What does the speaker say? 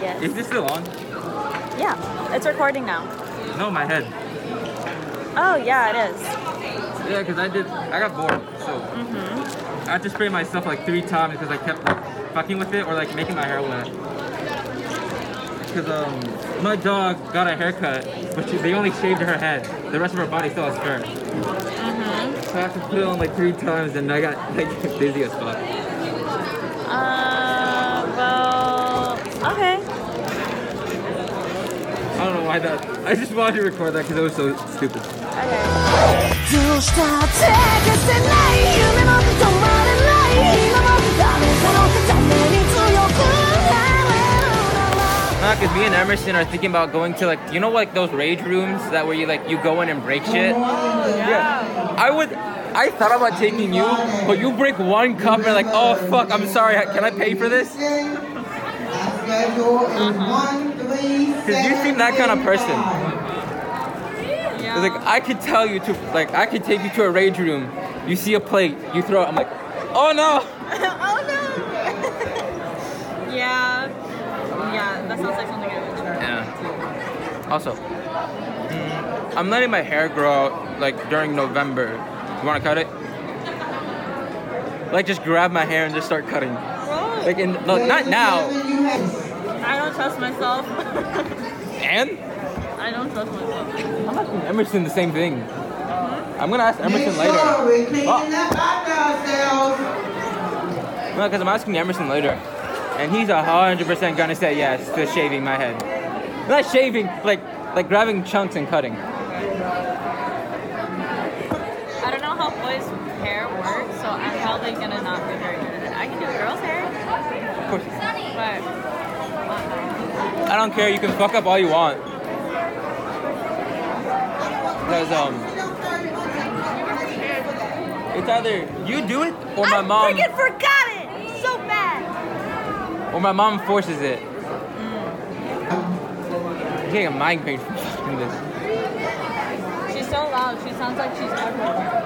Yes. Is this still on? Yeah, it's recording now. No, my head. Oh, yeah, it is. Yeah, because I did. I got bored, so Mm-hmm. I had to spray myself like three times because I kept like fucking with it or like making my hair wet. Because um, my dog got a haircut, but she, they only shaved her head. The rest of her body still has fur. Mm-hmm. So I have to put it on like three times, and I got like dizzy as fuck. I don't know why that. I just wanted to record that because it was so stupid. Okay. Cause me and Emerson are thinking about going to like you know like those rage rooms that where you like you go in and break shit. yeah. I would I thought about taking you, but you break one cup and like, oh fuck, I'm sorry, can I pay for this? Cause you seem that kind of person. Yeah. It's like I could tell you to like I could take you to a rage room. You see a plate, you throw it. I'm like, oh no. oh no. yeah. Yeah, that sounds like something I would try. Yeah. Also, mm, I'm letting my hair grow out like during November. You want to cut it? Like just grab my hair and just start cutting. Whoa. Like in no, not now. I don't trust myself. And I don't trust myself. I'm asking Emerson the same thing. Uh-huh. I'm gonna ask Emerson later. Oh. No, because I'm asking Emerson later, and he's a hundred percent gonna say yes to shaving my head. Not shaving, like like grabbing chunks and cutting. I don't know how boys' hair works, so I'm probably gonna not be very good at it. I can do girls' hair, Of course. but I don't care. You can fuck up all you want. Because um, it's either you do it or my I mom freaking forgot it so bad. or my mom forces it. I'm getting a migraine from fucking this. She's so loud. She sounds like she's everywhere.